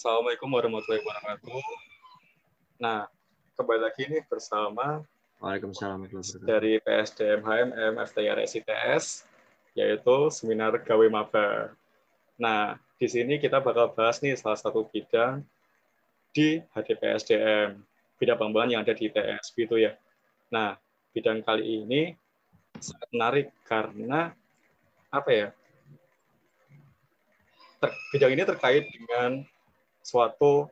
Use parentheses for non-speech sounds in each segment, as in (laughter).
Assalamualaikum warahmatullahi wabarakatuh. Nah, kembali lagi nih bersama Waalaikumsalam dari PSDM HMM FTIR SITS, yaitu seminar gawe maba. Nah, di sini kita bakal bahas nih salah satu bidang di HDPSDM, bidang pengembangan yang ada di ITS gitu ya. Nah, bidang kali ini sangat menarik karena apa ya? Ter- bidang ini terkait dengan suatu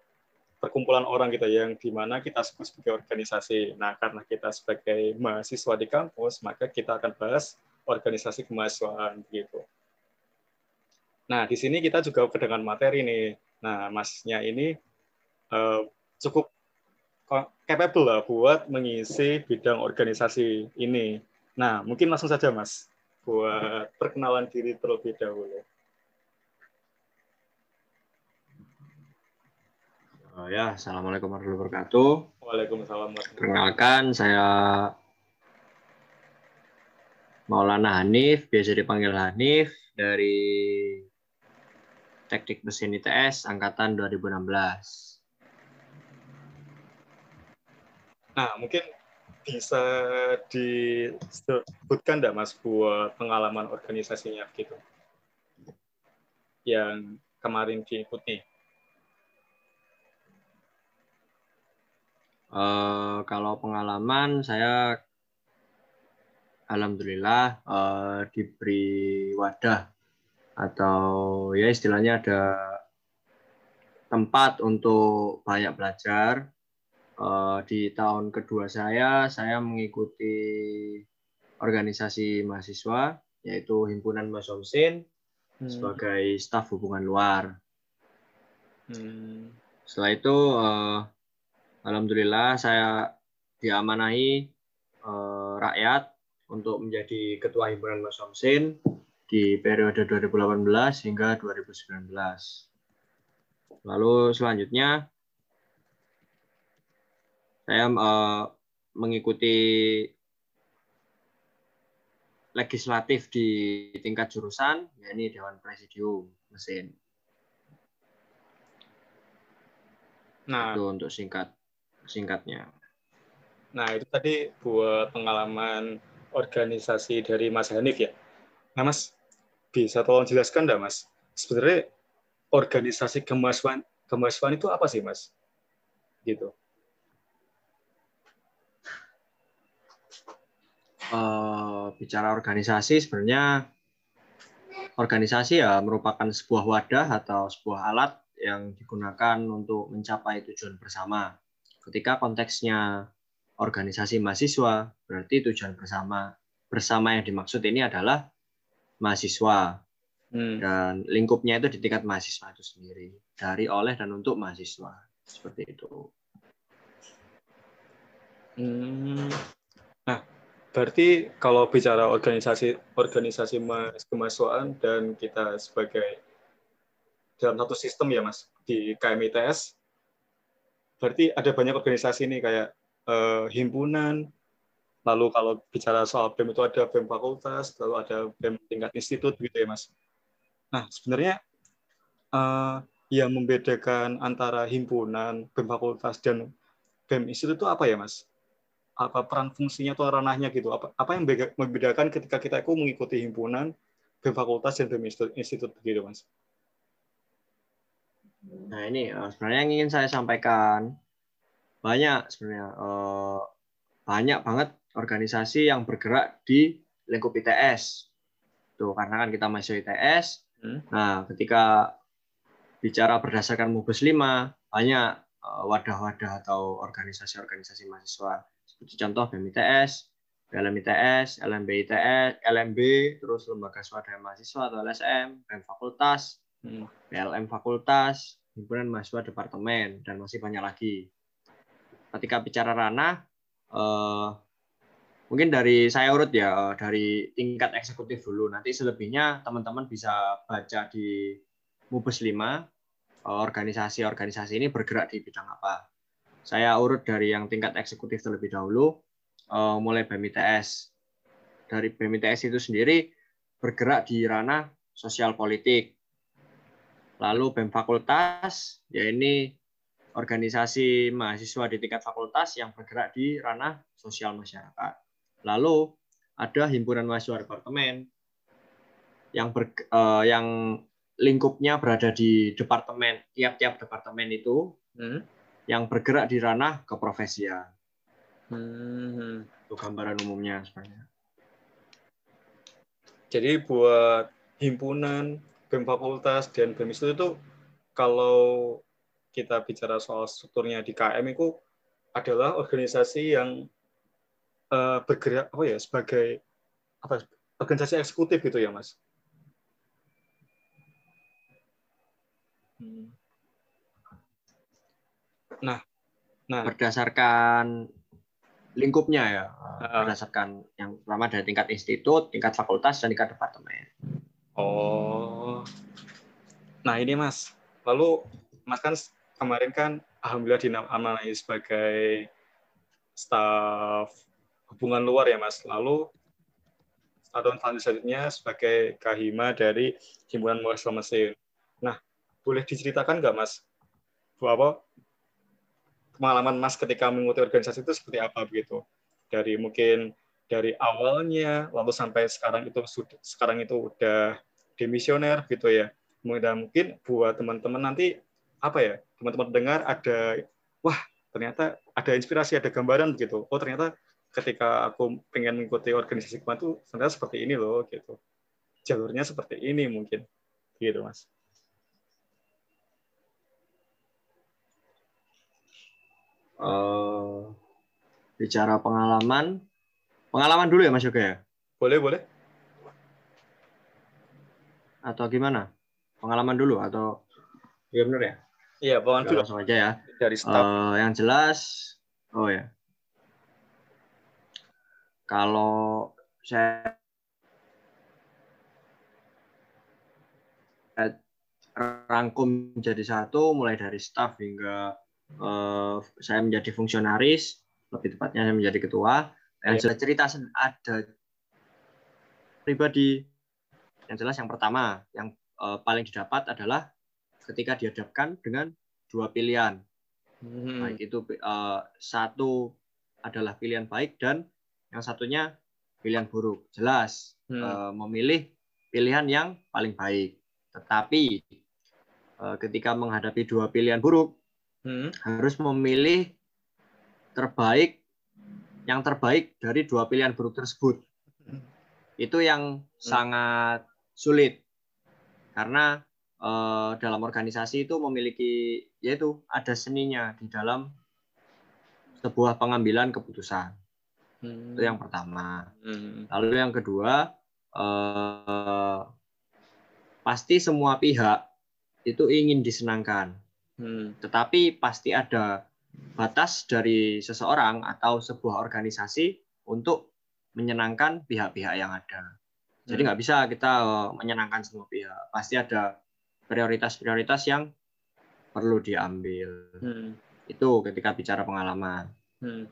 perkumpulan orang gitu yang di mana kita sebut sebagai organisasi. Nah, karena kita sebagai mahasiswa di kampus, maka kita akan bahas organisasi kemahasiswaan gitu. Nah, di sini kita juga kedengan materi nih. Nah, masnya ini uh, cukup capable lah buat mengisi bidang organisasi ini. Nah, mungkin langsung saja Mas buat perkenalan diri terlebih dahulu. Oh ya, assalamualaikum warahmatullahi wabarakatuh. Waalaikumsalam. Perkenalkan, saya Maulana Hanif, biasa dipanggil Hanif dari Teknik Mesin ITS angkatan 2016. Nah, mungkin bisa disebutkan enggak Mas buat pengalaman organisasinya gitu? Yang kemarin diikuti. Uh, kalau pengalaman saya alhamdulillah uh, diberi wadah atau ya istilahnya ada tempat untuk banyak belajar. Uh, di tahun kedua saya, saya mengikuti organisasi mahasiswa, yaitu Himpunan Masomsin hmm. sebagai staf hubungan luar. Hmm. Setelah itu, uh, alhamdulillah saya diamanahi uh, rakyat untuk menjadi ketua Himpunan Masomsin di periode 2018 hingga 2019. Lalu selanjutnya saya uh, mengikuti legislatif di tingkat jurusan, yakni Dewan Presidium mesin. Nah, itu untuk singkat singkatnya. Nah, itu tadi buat pengalaman organisasi dari Mas Hanif ya. Nah, Mas, bisa tolong jelaskan enggak, Mas? Sebenarnya organisasi kemahasiswaan kemahasiswaan itu apa sih, Mas? Gitu. Uh, bicara organisasi sebenarnya organisasi ya merupakan sebuah wadah atau sebuah alat yang digunakan untuk mencapai tujuan bersama. Ketika konteksnya organisasi mahasiswa, berarti tujuan bersama bersama yang dimaksud ini adalah mahasiswa. Hmm. Dan lingkupnya itu di tingkat mahasiswa itu sendiri, dari oleh dan untuk mahasiswa. Seperti itu. Hmm. Nah, berarti kalau bicara organisasi organisasi kemahasiswaan dan kita sebagai dalam satu sistem ya Mas di KMITS berarti ada banyak organisasi nih kayak eh, himpunan lalu kalau bicara soal BEM itu ada BEM fakultas lalu ada BEM tingkat institut gitu ya Mas. Nah, sebenarnya eh, yang membedakan antara himpunan BEM fakultas dan BEM institut itu apa ya Mas? apa peran fungsinya atau ranahnya gitu apa apa yang membedakan ketika kita itu mengikuti himpunan BEM fakultas dan BEM institut gitu mas nah ini uh, sebenarnya yang ingin saya sampaikan banyak sebenarnya uh, banyak banget organisasi yang bergerak di lingkup ITS tuh karena kan kita masih ITS hmm. nah ketika bicara berdasarkan Mubes 5 banyak uh, wadah-wadah atau organisasi-organisasi mahasiswa seperti contoh BMITS, PLMITS, LMB ITS, LMB, terus lembaga swadaya mahasiswa atau LSM, BEM fakultas. PLM fakultas, himpunan mahasiswa departemen dan masih banyak lagi. Ketika bicara ranah, eh, mungkin dari saya urut ya eh, dari tingkat eksekutif dulu. Nanti selebihnya teman-teman bisa baca di Mubes 5 eh, organisasi-organisasi ini bergerak di bidang apa. Saya urut dari yang tingkat eksekutif terlebih dahulu, uh, mulai BMITS. Dari BMITS itu sendiri bergerak di ranah sosial politik. Lalu BEM fakultas, ya ini organisasi mahasiswa di tingkat fakultas yang bergerak di ranah sosial masyarakat. Lalu ada himpunan mahasiswa departemen yang ber, uh, yang lingkupnya berada di departemen tiap-tiap departemen itu hmm. yang bergerak di ranah keprofesian. Hmm. Itu gambaran umumnya sebenarnya. Jadi buat himpunan BEM fakultas dan BEM itu kalau kita bicara soal strukturnya di KM itu adalah organisasi yang uh, bergerak apa ya sebagai apa organisasi eksekutif gitu ya mas. Hmm. Nah, nah berdasarkan lingkupnya ya, uh, berdasarkan yang pertama dari tingkat institut, tingkat fakultas dan tingkat departemen. Oh. Nah, ini Mas. Lalu Mas kan kemarin kan alhamdulillah dinamanai sebagai staf hubungan luar ya Mas. Lalu tahun selanjutnya sebagai kahima dari himpunan mahasiswa mesin. Nah, boleh diceritakan nggak Mas? Bahwa pengalaman Mas ketika mengikuti organisasi itu seperti apa begitu? Dari mungkin dari awalnya lalu sampai sekarang itu sekarang itu udah demisioner gitu ya. Mungkin buat teman-teman nanti apa ya teman-teman dengar ada wah ternyata ada inspirasi ada gambaran gitu. Oh ternyata ketika aku pengen mengikuti organisasi kemarin tuh ternyata seperti ini loh gitu. Jalurnya seperti ini mungkin gitu mas. Uh, bicara pengalaman, pengalaman dulu ya Mas Yoga ya? Boleh, boleh atau gimana? Pengalaman dulu atau Iya benar ya? Iya, pengalaman dulu. Langsung aja ya. Dari staff. Uh, yang jelas, oh ya. Kalau saya rangkum jadi satu, mulai dari staff hingga uh, saya menjadi fungsionaris, lebih tepatnya saya menjadi ketua. Yang jelas cerita ada pribadi yang jelas yang pertama, yang uh, paling didapat adalah ketika dihadapkan dengan dua pilihan. Hmm. Baik itu uh, satu adalah pilihan baik dan yang satunya pilihan buruk. Jelas hmm. uh, memilih pilihan yang paling baik. Tetapi ketika menghadapi dua pilihan buruk hmm. harus memilih terbaik yang terbaik dari dua pilihan buruk tersebut. Hmm. Itu yang hmm. sangat sulit karena uh, dalam organisasi itu memiliki yaitu ada seninya di dalam sebuah pengambilan keputusan hmm. itu yang pertama hmm. lalu yang kedua uh, pasti semua pihak itu ingin disenangkan hmm. tetapi pasti ada batas dari seseorang atau sebuah organisasi untuk menyenangkan pihak-pihak yang ada jadi nggak bisa kita eh, menyenangkan semua pihak. Pasti ada prioritas-prioritas yang perlu diambil. Hmm. Itu ketika bicara pengalaman. Hmm.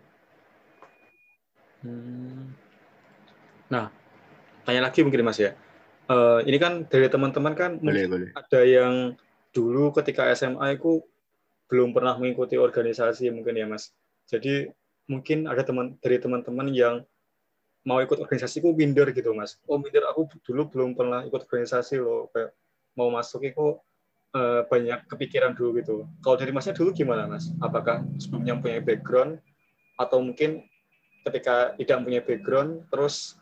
Hmm. Nah, tanya lagi mungkin Mas ya. Uh, ini kan dari teman-teman kan boleh, boleh. ada yang dulu ketika SMA itu belum pernah mengikuti organisasi mungkin ya Mas. Jadi mungkin ada teman dari teman-teman yang mau ikut organisasi ku minder gitu mas. Oh minder aku dulu belum pernah ikut organisasi loh. Kayak mau masuk itu uh, banyak kepikiran dulu gitu. Kalau dari masnya dulu gimana mas? Apakah sebelumnya punya background? Atau mungkin ketika tidak punya background terus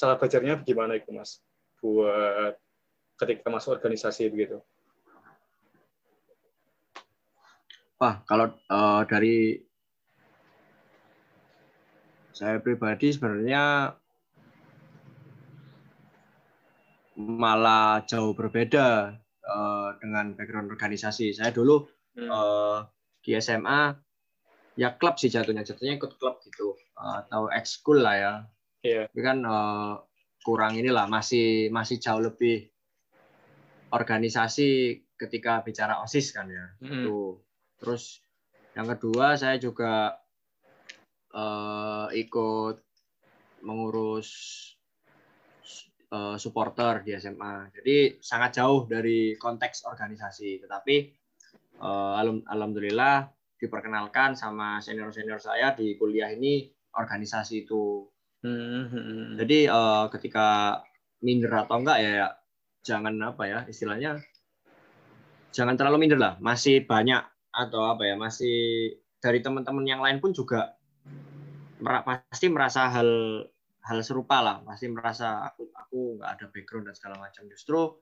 cara belajarnya gimana itu mas? Buat ketika masuk organisasi begitu Wah, kalau uh, dari saya pribadi sebenarnya malah jauh berbeda uh, dengan background organisasi. Saya dulu hmm. uh, di SMA ya klub sih jatuhnya, jatuhnya ikut klub gitu uh, atau ekskul lah ya. Yeah. Tapi kan uh, kurang inilah masih masih jauh lebih organisasi ketika bicara osis kan ya. Hmm. Tuh. Terus yang kedua saya juga uh, ikut mengurus uh, supporter di SMA. Jadi sangat jauh dari konteks organisasi. Tetapi uh, alham alhamdulillah diperkenalkan sama senior-senior saya di kuliah ini organisasi itu. Hmm. Jadi uh, ketika minder atau enggak ya jangan apa ya istilahnya jangan terlalu minder lah. Masih banyak atau apa ya masih dari teman-teman yang lain pun juga pasti merasa hal hal serupa lah pasti merasa aku aku nggak ada background dan segala macam justru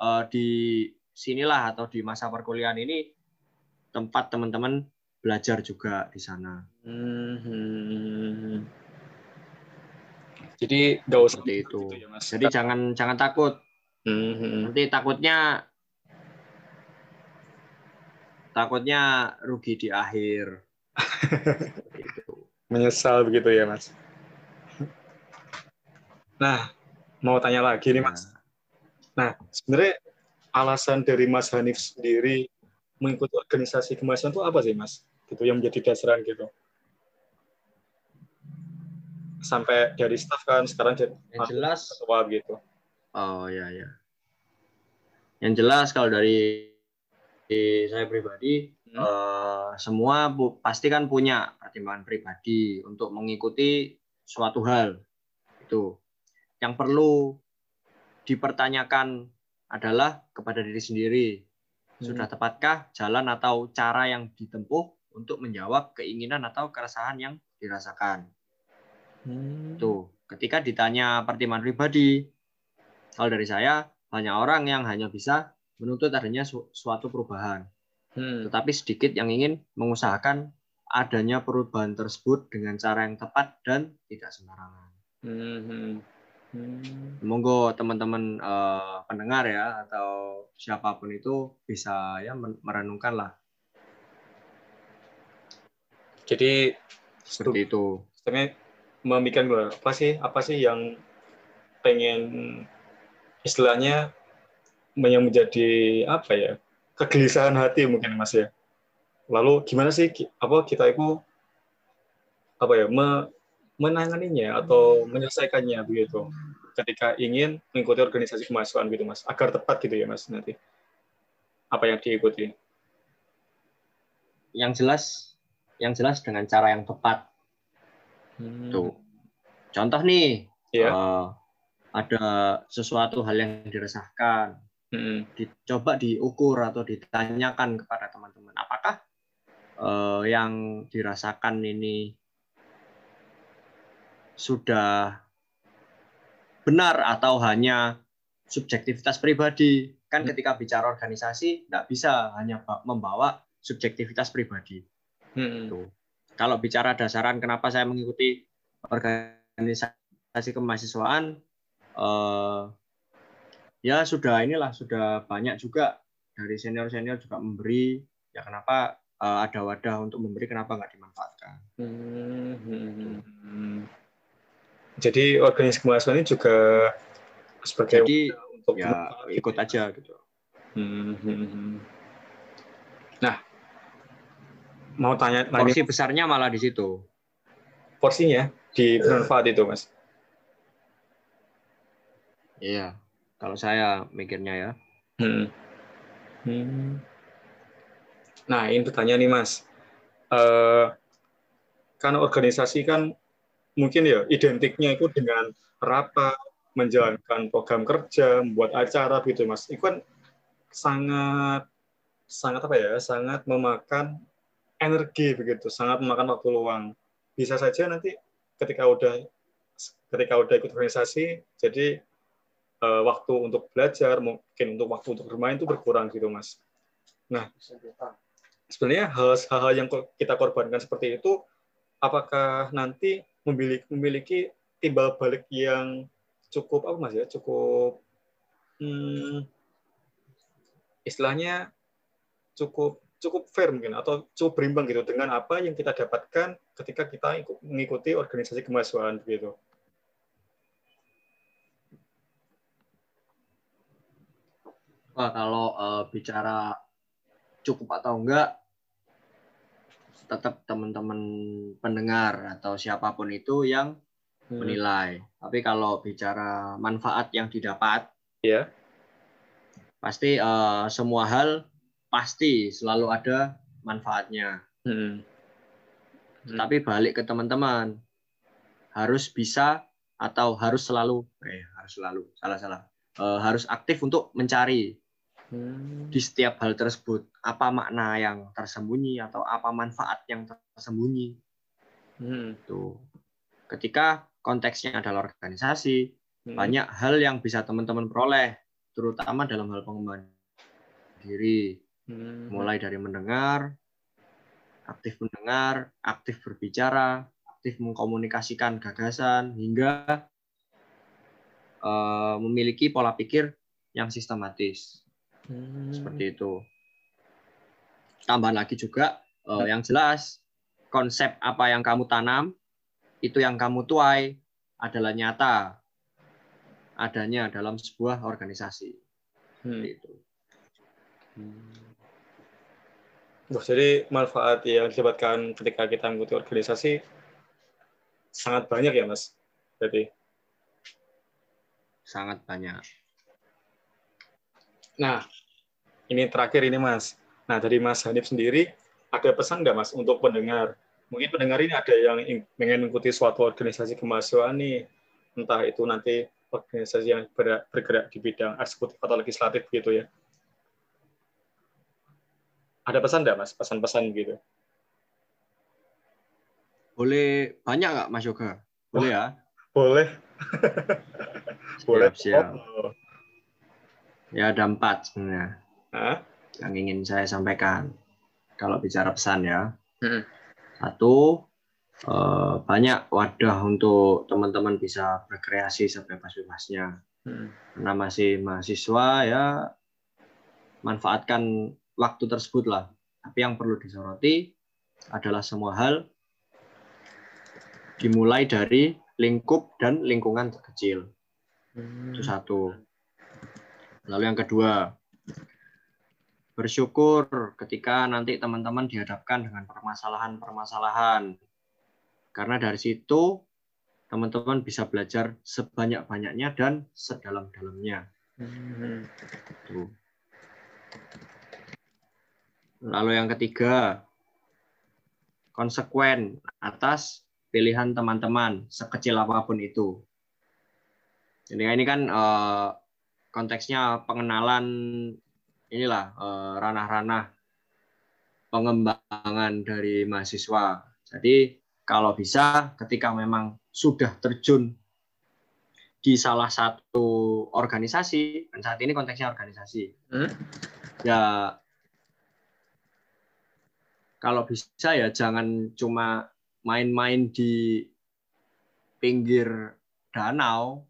uh, di sinilah atau di masa perkuliahan ini tempat teman-teman belajar juga di sana. Hmm. Jadi nggak usah seperti itu. Gitu ya, Mas. Jadi jangan jangan takut. Hmm. Nanti takutnya takutnya rugi di akhir. Menyesal begitu ya, Mas. Nah, mau tanya lagi nih, Mas. Nah, sebenarnya alasan dari Mas Hanif sendiri mengikuti organisasi kemahasiswaan itu apa sih, Mas? Gitu yang menjadi dasaran gitu. Sampai dari staff kan sekarang jadi yang jelas ketua gitu. Oh ya ya. Yang jelas kalau dari saya pribadi hmm. uh, semua bu, pasti kan punya pertimbangan pribadi untuk mengikuti suatu hal itu yang perlu dipertanyakan adalah kepada diri sendiri. Sudah hmm. tepatkah jalan atau cara yang ditempuh untuk menjawab keinginan atau keresahan yang dirasakan? Hmm. Tuh, ketika ditanya pertimbangan pribadi, kalau dari saya banyak orang yang hanya bisa menuntut adanya su suatu perubahan, hmm. tetapi sedikit yang ingin mengusahakan adanya perubahan tersebut dengan cara yang tepat dan tidak sembarangan. Hmm. hmm. Hmm. Monggo teman-teman uh, pendengar ya atau siapa pun itu bisa ya merenungkan lah. Jadi seperti itu. Sebenarnya memikirkan apa sih apa sih yang pengen istilahnya yang menjadi apa ya kegelisahan hati mungkin mas ya. Lalu gimana sih apa kita itu apa ya me, menanganinya atau menyelesaikannya begitu ketika ingin mengikuti organisasi kemahasiswaan gitu mas agar tepat gitu ya mas nanti apa yang diikuti yang jelas yang jelas dengan cara yang tepat hmm. tuh contoh nih yeah. Iya. uh, ada sesuatu hal yang diresahkan hmm. dicoba diukur atau ditanyakan kepada teman-teman apakah uh, yang dirasakan ini sudah benar atau hanya subjektivitas pribadi. Kan hmm. ketika bicara organisasi, tidak bisa hanya membawa subjektivitas pribadi. Hmm. Tuh. Kalau bicara dasaran kenapa saya mengikuti organisasi kemahasiswaan, eh, ya sudah inilah sudah banyak juga dari senior-senior juga memberi. Ya kenapa eh, ada wadah untuk memberi, kenapa nggak dimanfaatkan? Hmm. hmm, hmm. Jadi organisasi kemahasiswaan ini juga sebagai Jadi, untuk ya, ikut aja gitu. Hmm, hmm. Nah, mau tanya porsi besarnya malah di situ. Porsinya di bermanfaat itu, Mas. Iya, kalau saya mikirnya ya. Hmm. Hmm. Nah, ini pertanyaan nih, Mas. Uh, karena organisasi kan mungkin ya identiknya itu dengan rapat, menjalankan program kerja, membuat acara gitu mas. Itu kan sangat sangat apa ya, sangat memakan energi begitu, sangat memakan waktu luang. Bisa saja nanti ketika udah ketika udah ikut organisasi, jadi uh, waktu untuk belajar, mungkin untuk waktu untuk bermain itu berkurang gitu mas. Nah, sebenarnya hal-hal yang kita korbankan seperti itu, apakah nanti memiliki, memiliki timbal balik yang cukup apa mas ya cukup hmm, istilahnya cukup cukup fair mungkin atau cukup berimbang gitu dengan apa yang kita dapatkan ketika kita mengikuti organisasi kemahasiswaan gitu. Wah, kalau uh, bicara cukup atau enggak tetap teman-teman pendengar atau siapa pun itu yang Hmm. menilai. Tapi kalau bicara manfaat yang didapat, Ya. pasti eh, semua hal pasti selalu ada manfaatnya. Hmm. Hmm. Tapi balik ke teman-teman, harus bisa atau harus selalu, eh harus selalu, salah salah, Eh, harus aktif untuk mencari Hmm. di setiap hal tersebut apa makna yang tersembunyi atau apa manfaat yang tersembunyi. Hmm. Tuh. Ketika konteksnya adalah organisasi, Hmm. banyak hal yang bisa teman-teman peroleh, terutama dalam hal pengembangan diri, Hmm. mulai dari mendengar, aktif mendengar, aktif berbicara, aktif mengkomunikasikan gagasan, hingga eh, memiliki pola pikir yang sistematis. Hmm. Seperti itu. Tambah lagi juga eh, yang jelas konsep apa yang kamu tanam itu yang kamu tuai adalah nyata adanya dalam sebuah organisasi. Hmm. Itu. Wah, jadi manfaat yang didapatkan ketika kita mengikuti organisasi sangat banyak ya, Mas. Jadi, Sangat banyak. Nah, ini terakhir ini, Mas. Nah, dari Mas Hanif sendiri, ada pesan nggak, Mas, untuk pendengar? Mungkin pendengar ini ada yang ing- pengen mengikuti suatu organisasi kemahasiswaan nih, entah itu nanti organisasi yang ber- bergerak di bidang eksekutif atau legislatif gitu ya. Ada pesan nggak, Mas? Pesan-pesan gitu. Boleh banyak nggak Mas Yoga? Boleh ya? Boleh. (laughs) Boleh. siap. Oh. Ya ada empat sebenarnya Hah? yang ingin saya sampaikan. Kalau bicara pesan ya. Hmm. Satu, eh, banyak wadah untuk teman-teman bisa berkreasi sebebas-bebasnya. Hmm. Karena masih mahasiswa ya manfaatkan waktu tersebut lah. Tapi yang perlu disoroti adalah semua hal dimulai dari lingkup dan lingkungan terkecil. Itu satu. Lalu yang kedua, bersyukur ketika nanti teman-teman dihadapkan dengan permasalahan-permasalahan. Karena dari situ teman-teman bisa belajar sebanyak-banyaknya dan sedalam-dalamnya. Lalu yang ketiga, konsekuen atas pilihan teman-teman sekecil apa pun itu. Ini ini kan eh, konteksnya pengenalan inilah eh, ranah-ranah pengembangan dari mahasiswa. Jadi kalau bisa ketika memang sudah terjun di salah satu organisasi, dan saat ini konteksnya organisasi, Hmm? ya kalau bisa ya jangan cuma main-main di pinggir danau,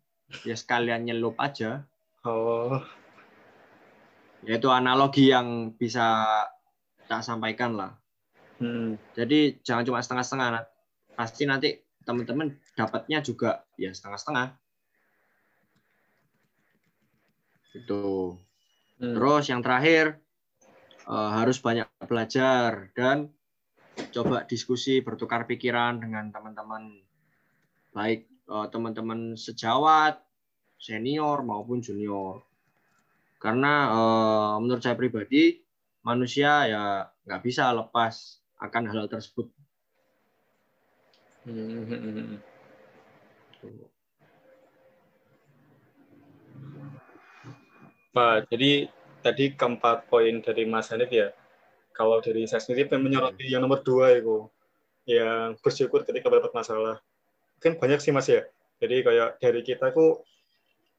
ya sekalian nyelup aja. Oh, Yaitu analogi yang bisa tak sampaikan lah. hmm. Jadi jangan cuma setengah-setengah. Pasti nanti teman-teman dapatnya juga ya setengah-setengah. Gitu. Hmm. Terus yang terakhir eh, harus banyak belajar dan coba diskusi bertukar pikiran dengan teman-teman baik eh, teman-teman sejawat, senior maupun junior. Karena eh, menurut saya pribadi manusia ya nggak bisa lepas akan hal tersebut. Pak, jadi tadi keempat poin dari Mas Hanif ya. Kalau dari saya sendiri menyoroti yang nomor dua itu, yang bersyukur ketika mendapat masalah. Kan banyak sih Mas ya. Jadi kayak dari kita itu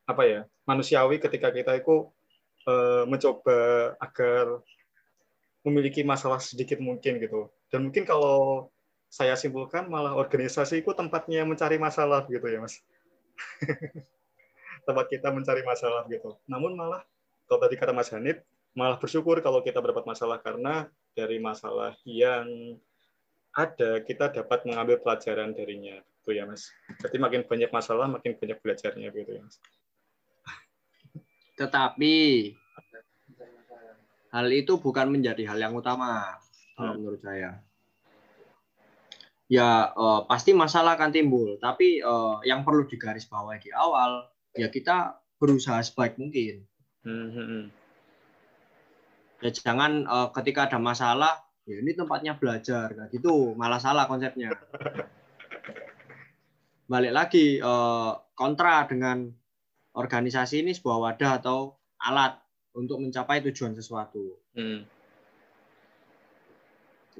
apa ya manusiawi ketika kita itu eh, mencoba agar memiliki masalah sedikit mungkin gitu. Dan mungkin kalau saya simpulkan malah organisasi itu tempatnya mencari masalah gitu ya Mas. (laughs) tempat kita mencari masalah gitu. Namun malah kalau tadi kata Mas Hanif, malah bersyukur kalau kita mendapat masalah karena dari masalah yang ada kita dapat mengambil pelajaran darinya, gitu ya Mas. Jadi makin banyak masalah, makin banyak belajarnya gitu ya Mas. Tetapi hal itu bukan menjadi hal yang utama kalau Hmm. menurut saya. ya uh, pasti masalah akan timbul. Tapi uh, yang perlu digarisbawahi di awal, ya kita berusaha sebaik mungkin. Hmm, hmm. Ya jangan uh, ketika ada masalah, ya ini tempatnya belajar, kayak gitu, malah salah konsepnya. (laughs) Balik lagi uh, kontra dengan organisasi ini sebuah wadah atau alat untuk mencapai tujuan sesuatu. Hmm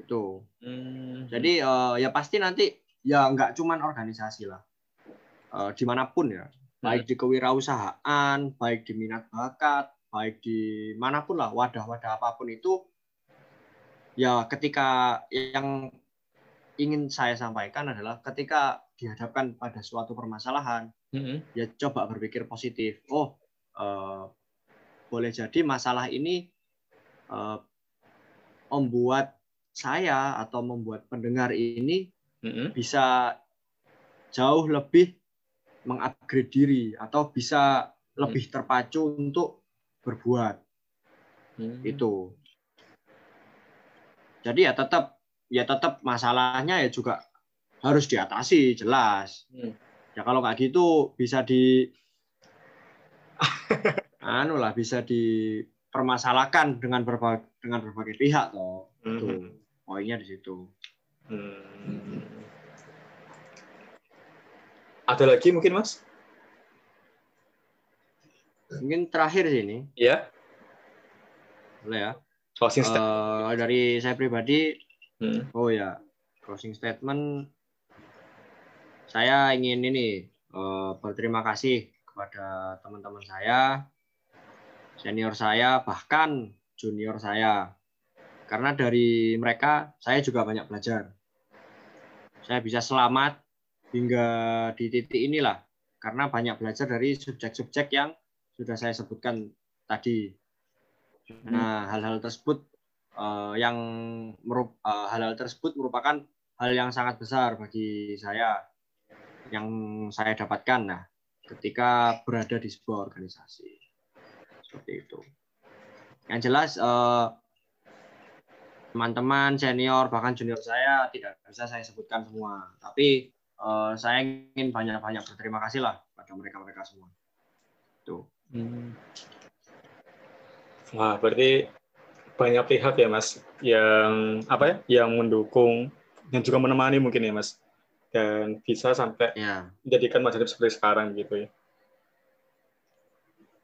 itu hmm. jadi uh, ya pasti nanti ya nggak cuman organisasi lah uh, di mana pun ya hmm. baik di kewirausahaan baik di minat bakat baik di mana pun lah wadah-wadah apa pun itu ya ketika yang ingin saya sampaikan adalah ketika dihadapkan pada suatu permasalahan hmm. ya coba berpikir positif oh uh, boleh jadi masalah ini uh, membuat saya atau membuat pendengar ini mm-hmm. bisa jauh lebih mengupgrade diri atau bisa mm-hmm. lebih terpacu untuk berbuat mm-hmm. itu jadi ya tetap ya tetap masalahnya ya juga harus diatasi jelas mm. Ya kalau nggak gitu bisa di (laughs) anu lah bisa dipermasalahkan dengan berbagai dengan berbagai pihak toh mm-hmm poinnya di situ. Hmm. Ada lagi mungkin mas? Mungkin terakhir sih ini. Iya. Boleh ya. Closing statement. Uh, dari saya pribadi, hmm. oh ya, closing statement. Saya ingin ini uh, berterima kasih kepada teman-teman saya, senior saya, bahkan junior saya karena dari mereka saya juga banyak belajar. Saya bisa selamat hingga di titik inilah karena banyak belajar dari subjek-subjek yang sudah saya sebutkan tadi. Nah, hal-hal tersebut uh, yang uh, hal-hal tersebut merupakan hal yang sangat besar bagi saya yang saya dapatkan. Nah ketika berada di sebuah organisasi. Seperti itu. Yang jelas uh, teman-teman senior bahkan junior saya tidak bisa saya sebutkan semua. Tapi uh, saya ingin banyak-banyak berterima kasih lah pada mereka-mereka semua. Tuh. Hmm. wah berarti banyak pihak ya mas yang apa ya yang mendukung yang juga menemani mungkin ya mas dan bisa sampai ya. menjadikan mas seperti sekarang gitu ya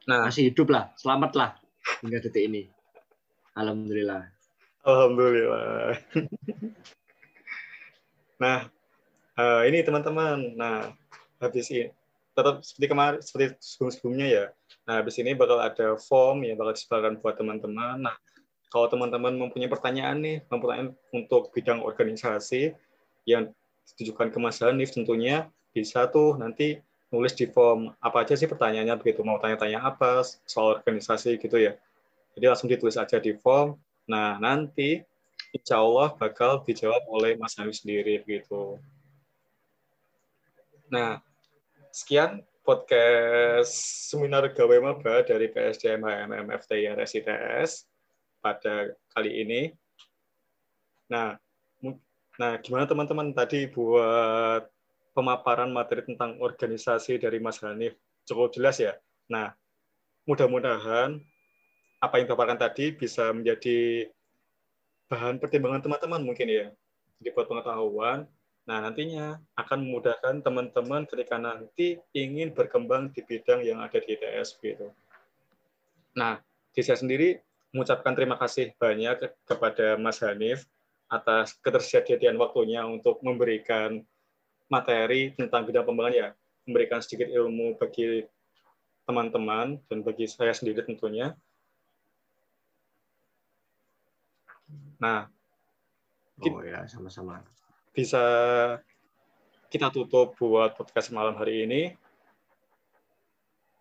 nah masih hidup lah selamat lah hingga detik ini alhamdulillah Alhamdulillah. (laughs) nah, uh, ini teman-teman. Nah, habis ini tetap seperti kemarin, seperti sebelum-sebelumnya ya. Nah, habis ini bakal ada form yang bakal disediakan buat teman-teman. Nah, kalau teman-teman mempunyai pertanyaan nih, mempunyai untuk bidang organisasi yang ditujukan ke Mas Hanif tentunya bisa tuh nanti nulis di form apa aja sih pertanyaannya begitu mau tanya-tanya apa soal organisasi gitu ya. Jadi langsung ditulis aja di form Nah, nanti insya Allah bakal dijawab oleh Mas Hanif sendiri gitu. Nah, sekian podcast seminar gawe maba dari PSDM HMM FTI RSITS pada kali ini. Nah, nah gimana teman-teman tadi buat pemaparan materi tentang organisasi dari Mas Hanif cukup jelas ya. Nah, mudah-mudahan apa yang dipaparkan tadi bisa menjadi bahan pertimbangan teman-teman mungkin ya. Jadi buat pengetahuan, nah nantinya akan memudahkan teman-teman ketika nanti ingin berkembang di bidang yang ada di ITS gitu. Nah, di saya sendiri mengucapkan terima kasih banyak kepada Mas Hanif atas ketersediaan waktunya untuk memberikan materi tentang bidang pengembangan ya, memberikan sedikit ilmu bagi teman-teman dan bagi saya sendiri tentunya. Nah, oh ya sama-sama. Bisa kita tutup buat podcast malam hari ini.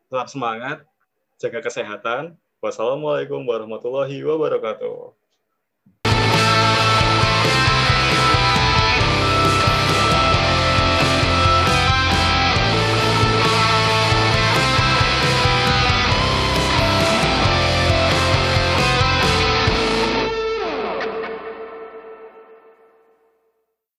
Tetap semangat, jaga kesehatan. Wassalamualaikum warahmatullahi wabarakatuh.